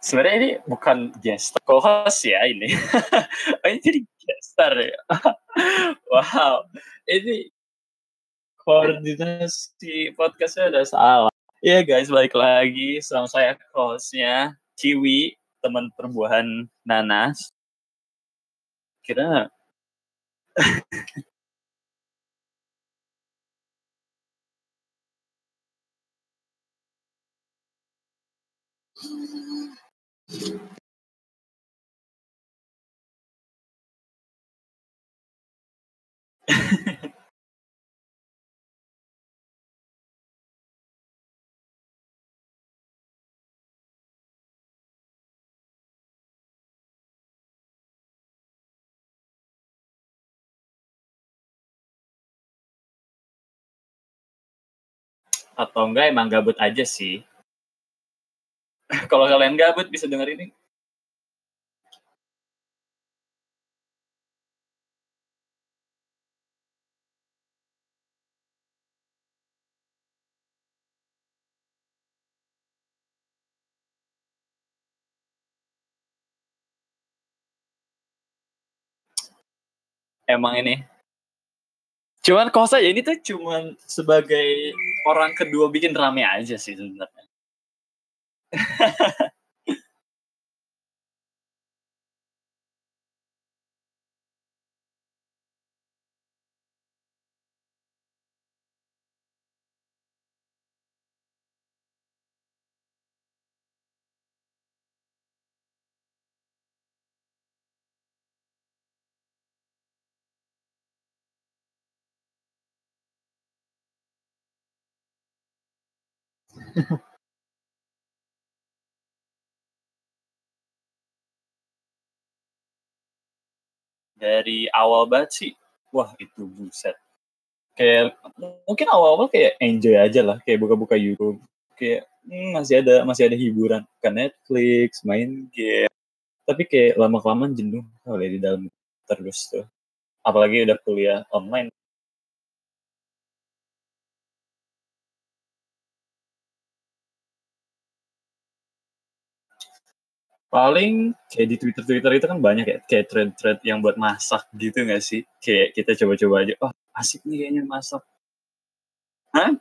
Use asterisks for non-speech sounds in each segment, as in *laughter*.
Sebenarnya ini bukan guest co-host ya ini. oh, *laughs* ini jadi gestar ya. *laughs* wow. Ini koordinasi podcastnya udah salah. Iya yeah, guys, balik lagi sama saya hostnya Ciwi, teman perbuahan Nanas. Kira *laughs* atau enggak emang gabut aja sih. *laughs* Kalau kalian gabut bisa denger ini. Emang ini Cuman kok saja ini tuh cuman sebagai orang kedua bikin rame aja sih sebenarnya. *laughs* *laughs* Dari awal banget sih, wah itu buset. Kayak mungkin awal-awal kayak enjoy aja lah, kayak buka-buka YouTube, kayak hmm, masih ada masih ada hiburan ke Netflix, main game. Tapi kayak lama-kelamaan jenuh kali di dalam terus tuh. Apalagi udah kuliah online Paling kayak di Twitter-Twitter itu kan banyak ya, kayak thread-thread yang buat masak gitu nggak sih? Kayak kita coba-coba aja, oh asik nih kayaknya masak. Hah?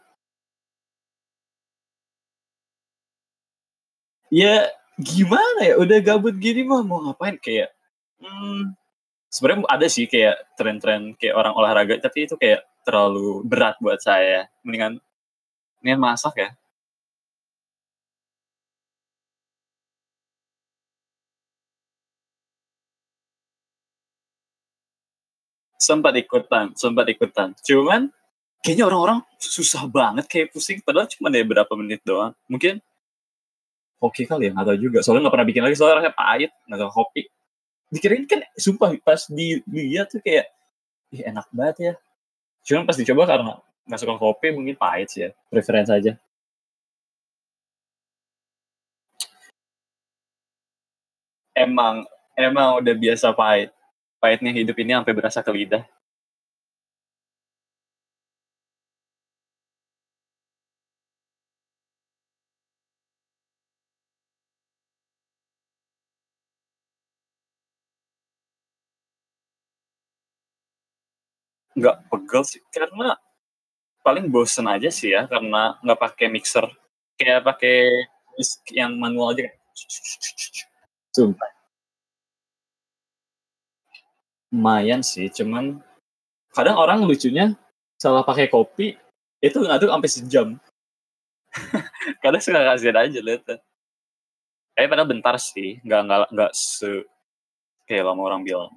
Ya gimana ya, udah gabut gini mah mau ngapain kayak hmm, sebenarnya ada sih kayak tren-tren kayak orang olahraga tapi itu kayak terlalu berat buat saya. Mendingan mendingan masak ya. Sempat ikutan, sempat ikutan. Cuman kayaknya orang-orang susah banget kayak pusing padahal cuma ya berapa menit doang. Mungkin hoki kali ya, tahu juga. Soalnya nggak pernah bikin lagi soalnya rasanya pahit, nggak tahu hoki. Dikirain kan sumpah pas dilihat tuh kayak Ih, enak banget ya. Cuman pas dicoba karena nggak suka kopi mungkin pahit sih ya. Preferensi aja. Emang emang udah biasa pahit pahitnya hidup ini sampai berasa ke lidah. Nggak pegel sih, karena paling bosen aja sih ya, karena nggak pakai mixer. Kayak pakai yang manual aja. Sumpah lumayan sih cuman kadang orang lucunya salah pakai kopi itu ngaduk sampai sejam. *laughs* Kadang suka kasihan aja lihat kayak pada bentar sih nggak nggak nggak se kayak lama orang bilang.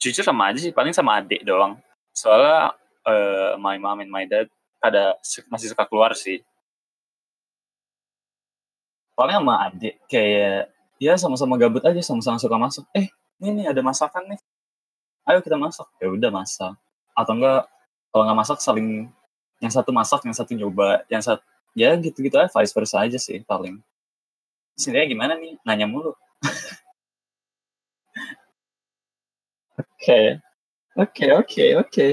Jujur sama aja sih paling sama adik doang soalnya uh, my mom and my dad ada masih suka keluar sih. Soalnya sama adik kayak ya sama-sama gabut aja sama-sama suka masuk eh ini nih ada masakan nih. Ayo kita masak. Ya udah masak. Atau enggak kalau nggak masak saling yang satu masak yang satu nyoba yang satu ya gitu-gitu aja vice versa aja sih paling. Sebenarnya gimana nih? Nanya mulu. *laughs* Oke oke oke oke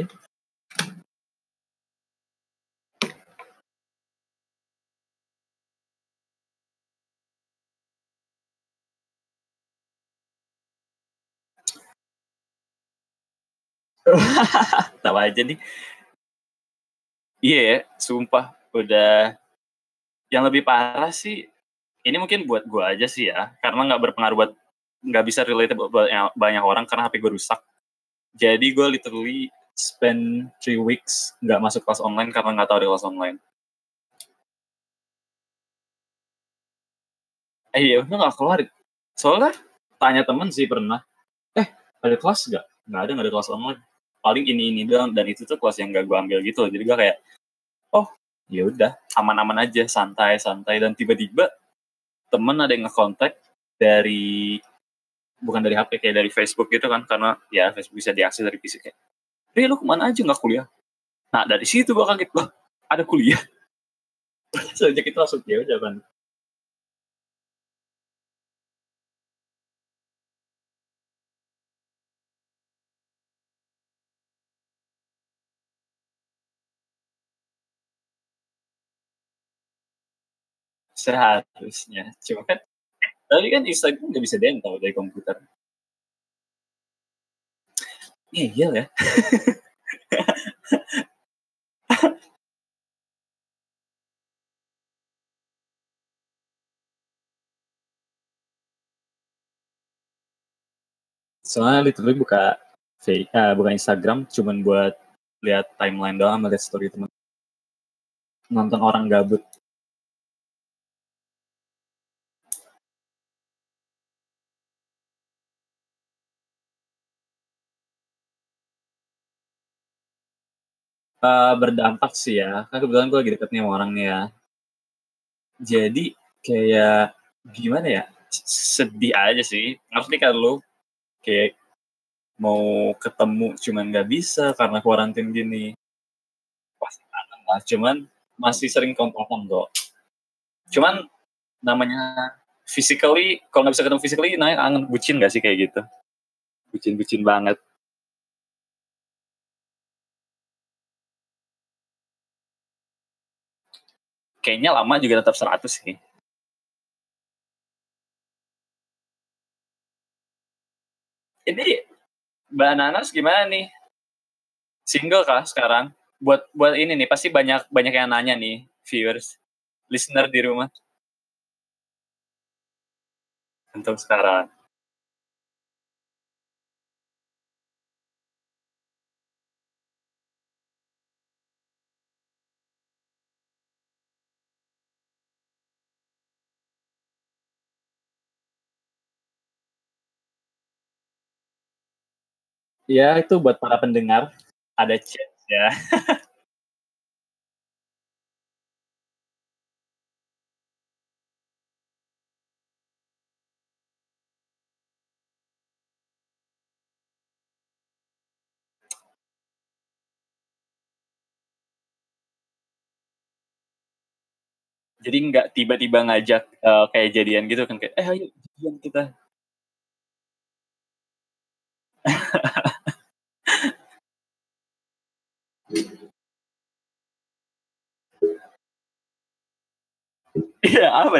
tahu aja nih. Iya ya sumpah udah yang lebih parah sih ini mungkin buat gue aja sih ya karena nggak berpengaruh buat nggak bisa relate banyak orang karena HP gue rusak jadi gue literally spend three weeks nggak masuk kelas online karena nggak tahu ada kelas online. Eh iya udah nggak keluar. Soalnya tanya temen sih pernah. Eh ada kelas nggak? Nggak ada nggak ada kelas online. Paling ini ini doang dan itu tuh kelas yang gak gue ambil gitu. Jadi gue kayak oh ya udah aman-aman aja santai santai dan tiba-tiba temen ada yang ngekontak dari bukan dari HP kayak dari Facebook gitu kan karena ya Facebook bisa diakses dari PC kayak Ri lu ke mana aja nggak kuliah? Nah dari situ gue kaget loh ada kuliah? *laughs* Sejak itu langsung ya udah kan Seharusnya, cuma kan tapi kan Instagram nggak bisa dentol dari komputer. Ngeyel ya. *laughs* Soalnya literally buka uh, buka Instagram cuman buat lihat timeline doang, lihat story teman. Nonton orang gabut. Uh, berdampak sih ya, kan kebetulan gue lagi deket nih sama orang nih ya. Jadi kayak gimana ya, sedih aja sih. Ngerti kan lu? Kayak mau ketemu cuman nggak bisa karena kuarantin gini. Pasti kangen lah, cuman masih sering kontakan kok. Cuman namanya physically, kalau nggak bisa ketemu physically, nah kangen bucin gak sih kayak gitu? Bucin-bucin banget. Kayaknya lama juga tetap 100 sih. Ini Mbak Nanas gimana nih? Single kah sekarang? Buat buat ini nih pasti banyak banyak yang nanya nih viewers, listener di rumah. Untuk sekarang. Ya, itu buat para pendengar, ada chat ya. Jadi nggak tiba-tiba ngajak uh, kayak jadian gitu kan kayak, eh ayo jadian kita. *laughs* Iya, apa?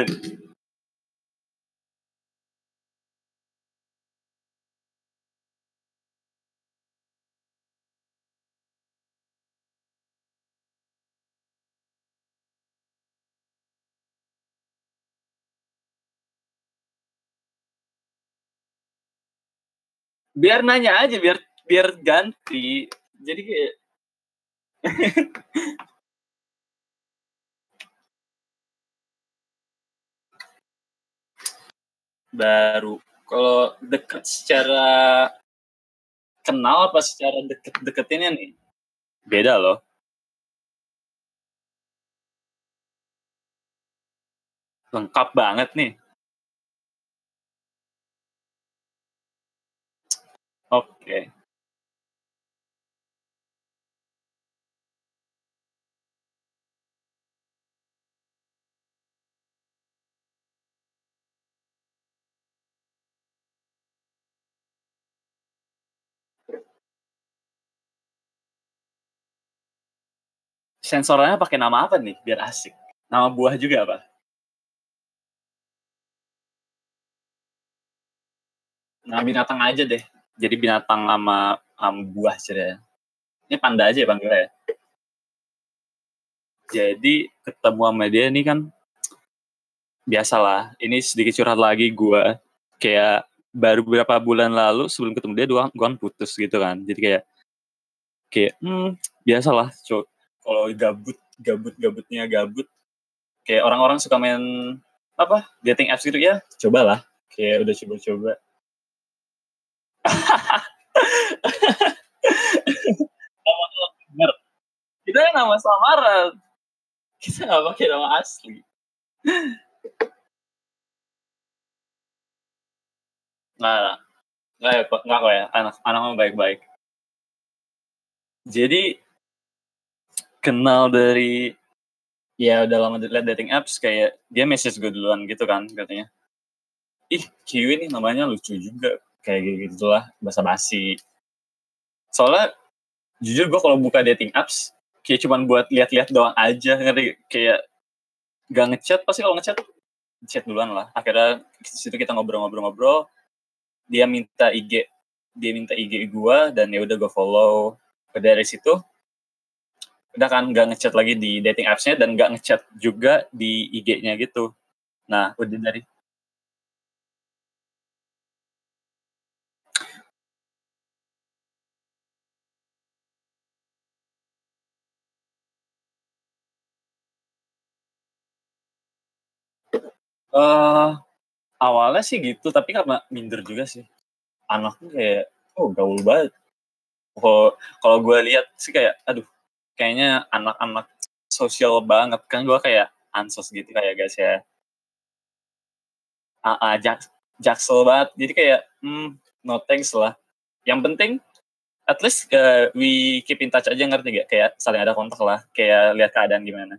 Biar nanya aja, biar biar ganti. Jadi kayak baru. Kalau deket secara kenal apa secara deket-deketinnya nih? Beda loh. Lengkap banget nih. Oke. Okay. Sensornya pakai nama apa nih biar asik? Nama buah juga apa? Nama binatang aja deh. Jadi binatang sama, sama buah ceritanya. Ini panda aja ya panggilnya ya. Jadi ketemu sama dia nih kan biasalah. Ini sedikit curhat lagi gue kayak baru beberapa bulan lalu sebelum ketemu dia gue kan putus gitu kan. Jadi kayak kayak hmm, biasalah kalau gabut gabut gabutnya gabut kayak orang-orang suka main apa dating apps gitu ya? Cobalah. Kayak udah coba-coba. Kita nama samaran. Kita nggak pakai nama asli. Nggak nggak ya nggak kok ya. Anak anak baik-baik. Jadi kenal dari ya udah lama lihat dating apps kayak dia message gue duluan gitu kan katanya. Ih Kiwi nih namanya lucu juga kayak gitu lah basa basi soalnya jujur gue kalau buka dating apps kayak cuman buat lihat-lihat doang aja ngerti? Kayak gak ngechat pasti kalau ngechat chat duluan lah. Akhirnya situ kita ngobrol-ngobrol-ngobrol dia minta IG dia minta IG gua dan ya udah gue follow. Dari situ udah kan gak ngechat lagi di dating apps-nya dan gak ngechat juga di IG-nya gitu. Nah udah dari uh, awalnya sih gitu tapi karena minder juga sih. Anaknya kayak oh gaul banget. Kalau kalau gue lihat sih kayak aduh kayaknya anak-anak sosial banget kan. Gue kayak ansos gitu kayak guys ya. Ah, ah jak, jaksel banget. Jadi kayak hmm, no thanks lah. Yang penting at least uh, we keep in touch aja ngerti gak kayak saling ada kontak lah. Kayak lihat keadaan gimana.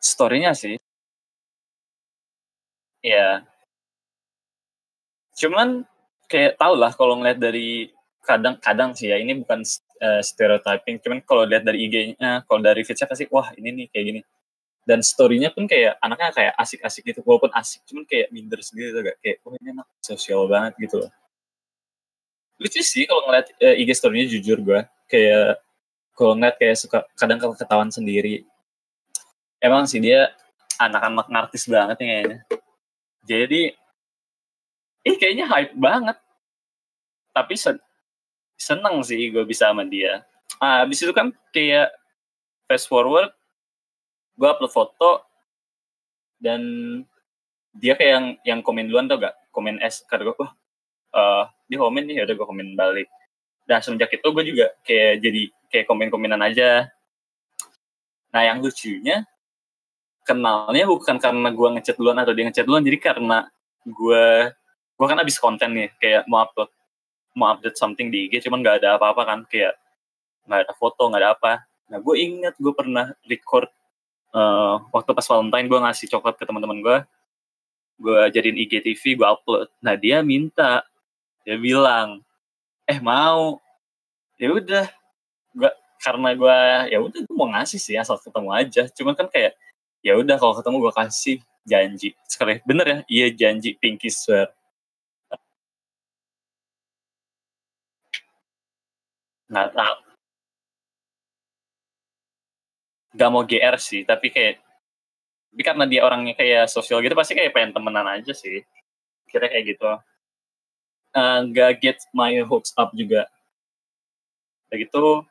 Story-nya sih. Iya. Cuman kayak tau lah kalau ngeliat dari kadang-kadang sih ya ini bukan uh, stereotyping. Cuman kalau lihat dari IG-nya kalau dari feed-nya pasti wah ini nih kayak gini. Dan story-nya pun kayak anaknya kayak asik-asik gitu walaupun asik cuman kayak minder sendiri tuh kayak oh ini anak sosial banget gitu loh. Lucu sih kalau ngeliat uh, IG story-nya jujur gue kayak kalau ngeliat kayak suka kadang ketahuan sendiri. Emang sih dia anak-anak ngartis banget kayaknya. Jadi, ih kayaknya hype banget. Tapi sen seneng sih gue bisa sama dia. Ah, abis itu kan kayak fast forward, gue upload foto dan dia kayak yang yang komen duluan tau gak? Komen S, kata gue, wah, uh, dia komen nih, udah gue komen balik. Nah semenjak itu gue juga kayak jadi kayak komen-komenan aja. Nah yang lucunya kenalnya bukan karena gue ngechat duluan atau dia ngechat duluan jadi karena gue gue kan abis konten nih kayak mau upload mau update something di IG cuman gak ada apa-apa kan kayak nggak ada foto nggak ada apa. Nah gue inget gue pernah record uh, waktu pas Valentine gue ngasih coklat ke teman-teman gue gue jadiin IGTV gue upload. Nah dia minta dia bilang eh mau. Ya udah gue karena gue ya udah gue mau ngasih sih asal ketemu aja. Cuman kan kayak ya udah kalau ketemu gue kasih janji. Sekali bener ya? Iya janji pinky swear nggak tahu nggak mau GR sih tapi kayak tapi karena dia orangnya kayak sosial gitu pasti kayak pengen temenan aja sih. Kira kayak gitu. Uh, nggak get my hopes up juga. Kayak gitu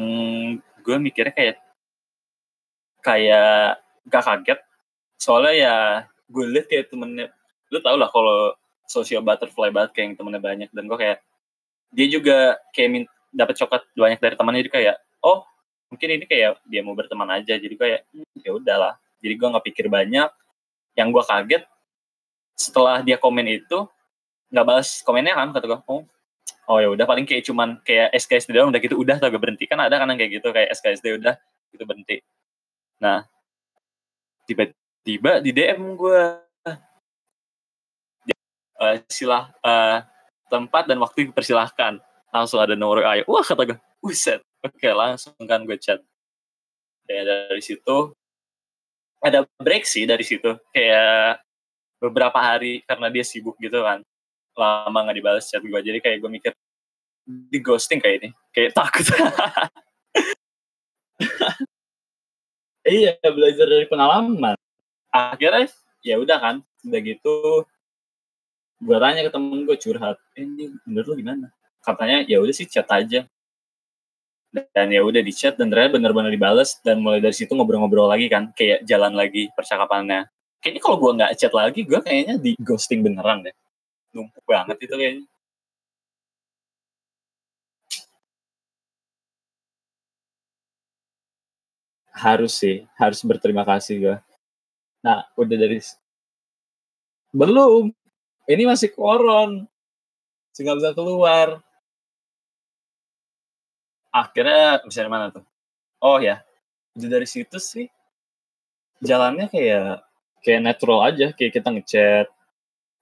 Hmm, gue mikirnya kayak kayak gak kaget. Soalnya ya gue liat kayak temennya lu tau lah kalau social butterfly banget kayak yang temennya banyak. Dan gue kayak dia juga kayak dapat coklat banyak dari temannya. Jadi kayak oh mungkin ini kayak dia mau berteman aja. Jadi kayak hmm, ya udahlah. Jadi gue nggak pikir banyak. Yang gue kaget setelah dia komen itu nggak balas komennya kan kata gue oh oh ya udah paling kayak cuman kayak SKSD doang udah gitu udah gak berhenti. Kan ada kan kayak gitu kayak SKSD udah gitu berhenti. Nah tiba-tiba di DM gue uh, silah uh, tempat dan waktu dipersilahkan. Langsung ada nomor ayo wah kata gue uset oke langsung kan gue chat. Dan dari situ ada break sih dari situ. Kayak beberapa hari karena dia sibuk gitu kan lama nggak dibalas chat gue jadi kayak gue mikir di ghosting kayak ini. Kayak takut. *laughs* Iya belajar dari pengalaman. Akhirnya ya udah kan udah gitu gue tanya ke temen gue curhat. Eh, ini menurut lu gimana? Katanya ya udah sih chat aja. Dan ya udah di chat dan ternyata benar-benar dibales. Dan mulai dari situ ngobrol-ngobrol lagi kan kayak jalan lagi percakapannya. Kayaknya kalau gue nggak chat lagi gue kayaknya di ghosting beneran deh numpuk banget itu kayaknya. Harus sih harus berterima kasih gue nah udah dari belum. Ini masih koron. Nggak bisa keluar. Akhirnya bisa dari mana tuh? Oh ya. Udah dari situ sih. Jalannya kayak kayak natural aja kayak kita ngechat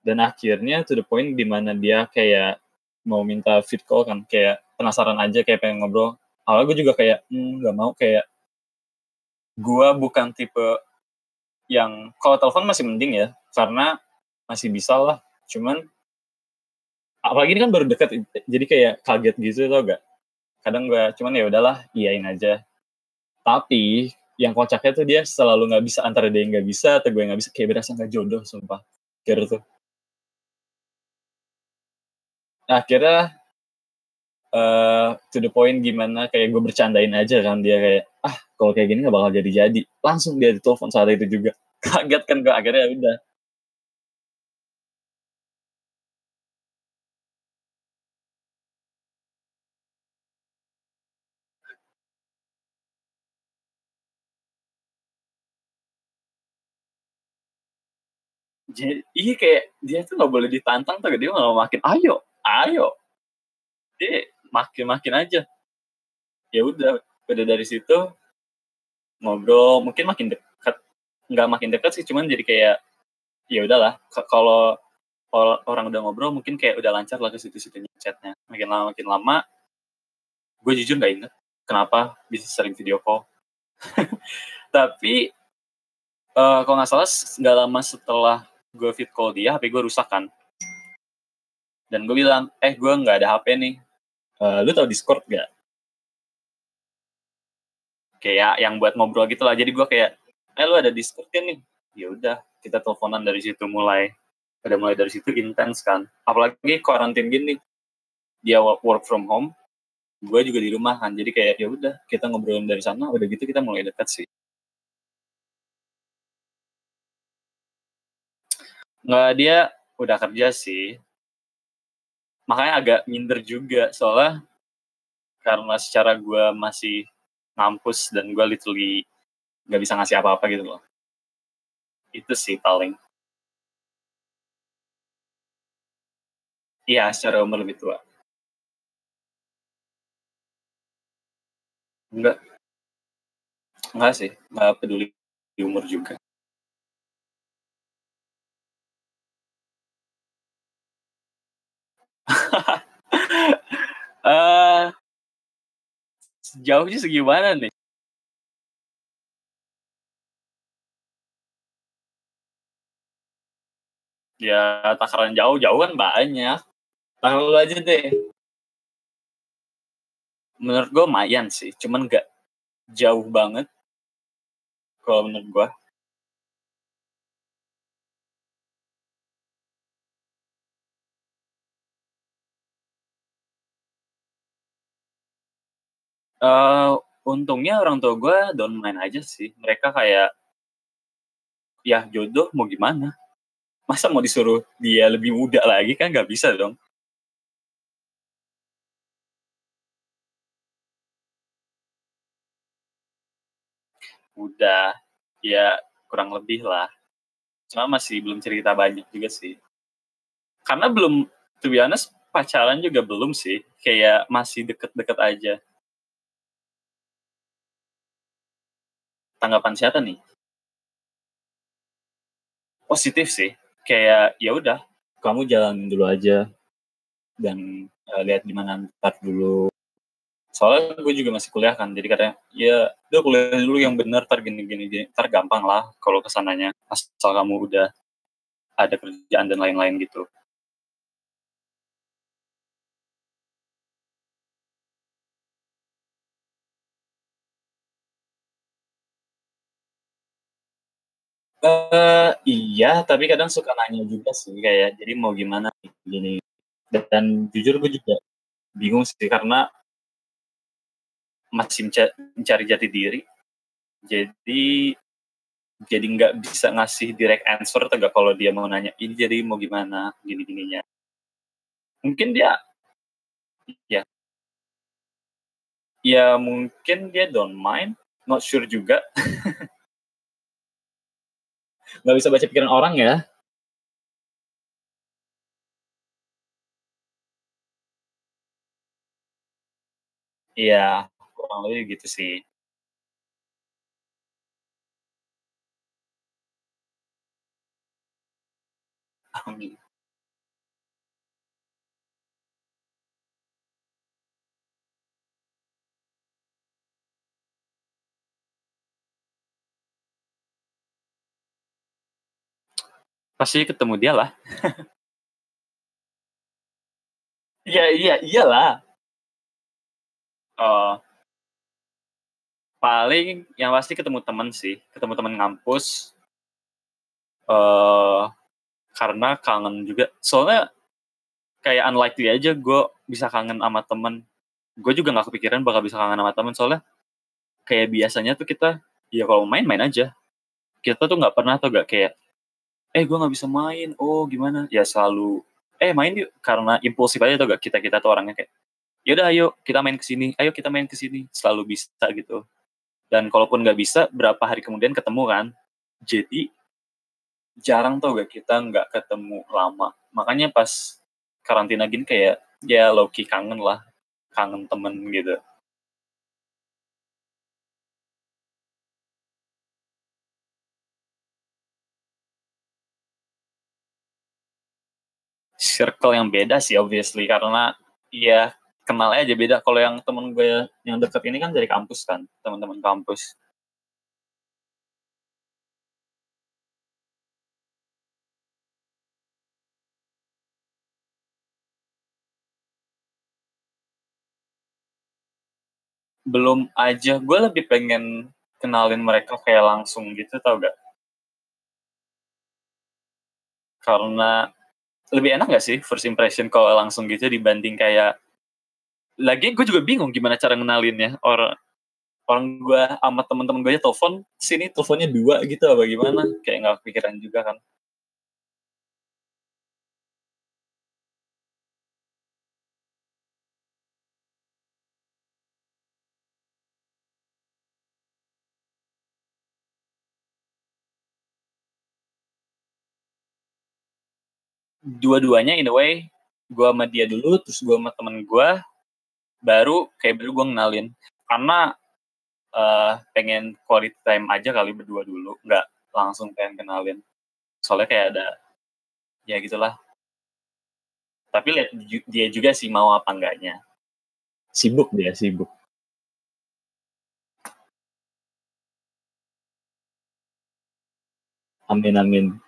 dan akhirnya to the point di mana dia kayak mau minta fit call kan kayak penasaran aja kayak pengen ngobrol. Awalnya gue juga kayak hmm, nggak hmm, mau kayak gue bukan tipe yang kalau telepon masih mending ya karena masih bisa lah. Cuman apalagi ini kan baru dekat jadi kayak kaget gitu tau gak kadang gue cuman ya udahlah iyain aja. Tapi yang kocaknya tuh dia selalu nggak bisa antara dia nggak bisa atau gue nggak bisa kayak berasa nggak jodoh sumpah. Kira tuh akhirnya uh, to the point gimana kayak gue bercandain aja kan dia kayak ah kalau kayak gini nggak bakal jadi jadi langsung dia ditelepon saat itu juga. *laughs* Kaget kan gue akhirnya ya udah. Jadi iya kayak dia tuh nggak boleh ditantang tuh dia malah makin ayo ayo. Dia makin makin aja. Ya udah udah dari situ ngobrol mungkin makin dekat. Nggak makin dekat sih cuman jadi kayak ya udahlah. Kalau orang udah ngobrol mungkin kayak udah lancar lah ke situ-situ chatnya. Makin lama makin lama gue jujur nggak inget kenapa bisa sering video call. *laughs* Tapi uh, kalau nggak salah nggak lama setelah gue fit call dia HP gue rusak kan dan gue bilang eh gue nggak ada HP nih. Uh, lu tau Discord gak kayak yang buat ngobrol gitu lah. Jadi gue kayak eh lu ada Discord kan nih? Ya udah kita teleponan dari situ mulai. Pada mulai dari situ intens kan. Apalagi karantin gini. Dia work from home. Gue juga di rumah kan. Jadi kayak ya udah kita ngobrolin dari sana. Udah gitu kita mulai dekat sih. Nggak dia udah kerja sih makanya agak minder juga soalnya karena secara gue masih ngampus dan gue literally nggak bisa ngasih apa-apa gitu loh. Itu sih paling. Iya secara umur lebih tua. Enggak enggak sih enggak peduli umur juga *laughs* uh, sejauhnya segimana nih? Ya, takaran jauh-jauh kan banyak. Taruh lu aja deh. Menurut gue lumayan sih, cuman gak jauh banget. Kalau menurut gue. Uh, untungnya orang tua gue don't main aja sih. Mereka kayak, ya jodoh mau gimana? masa mau disuruh dia lebih muda lagi? Kan nggak bisa dong. Udah ya kurang lebih lah. Cuma masih belum cerita banyak juga sih. Karena belum to be honest pacaran juga belum sih. Kayak masih deket-deket aja tanggapan siapa nih? Positif sih. Kayak ya udah kamu jalan dulu aja. Dan uh, lihat gimana ntar dulu. Soalnya gue juga masih kuliah kan jadi katanya ya udah kuliah dulu yang benar tar gini gini. Gini tar gampang lah kalau ke sananya asal kamu udah ada kerjaan dan lain-lain gitu Uh, iya, tapi kadang suka nanya juga sih kayak jadi mau gimana gini. Dan jujur gue juga bingung sih karena masih mencari jati diri. Jadi jadi nggak bisa ngasih direct answer tegak kalau dia mau nanya ini jadi mau gimana gini gininya. Mungkin dia ya ya mungkin dia don't mind, not sure juga. *laughs* nggak bisa baca pikiran orang ya Iya, kurang lebih gitu sih. Amin. Pasti ketemu dia lah. Iya *laughs* iya iyalah. Oh. Paling yang pasti ketemu temen sih, ketemu temen ngampus. Uh, karena kangen juga. Soalnya kayak unlikely aja gue bisa kangen sama temen. Gue juga nggak kepikiran bakal bisa kangen sama temen soalnya kayak biasanya tuh kita ya kalau main main aja. Kita tuh nggak pernah tuh gak kayak eh gue nggak bisa main. Oh gimana? Ya selalu. Eh main yuk. Karena impulsif aja tuh gak kita kita tuh orangnya kayak yaudah ayo kita main ke sini. Ayo kita main ke sini. Selalu bisa gitu. Dan kalaupun nggak bisa berapa hari kemudian ketemu kan? Jadi jarang tuh gak kita nggak ketemu lama. Makanya pas karantina gini kayak ya Loki kangen lah. Kangen temen gitu circle yang beda sih obviously. Karena ya kenal aja beda. Kalau yang temen gue yang deket ini kan dari kampus kan teman-teman kampus. Belum aja. Gue lebih pengen kenalin mereka kayak langsung gitu tau gak? Karena lebih enak gak sih first impression kalau langsung gitu dibanding kayak lagi gue juga bingung gimana cara ngenalinnya. Orang orang gue sama temen-temen gue aja telepon sini teleponnya dua gitu apa gimana? Kayak nggak kepikiran juga kan dua-duanya in a way gue sama dia dulu terus gue sama temen gue baru kayak baru gue ngenalin. Karena uh, pengen quality time aja kali berdua dulu nggak langsung pengen kenalin. Soalnya kayak ada ya gitulah. Tapi lihat dia juga sih mau apa enggaknya. Sibuk dia sibuk. Amin amin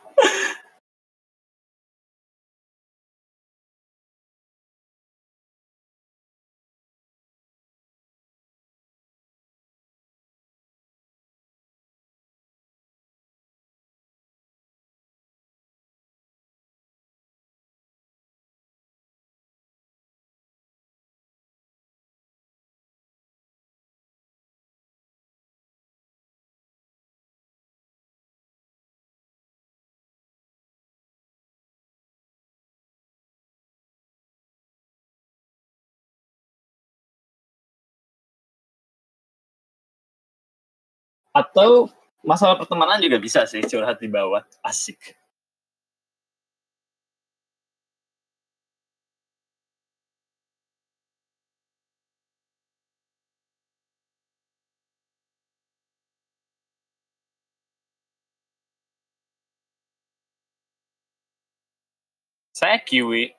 Atau masalah pertemanan juga bisa sih curhat di bawah. Asik. Saya Kiwi.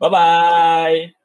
Bye-bye.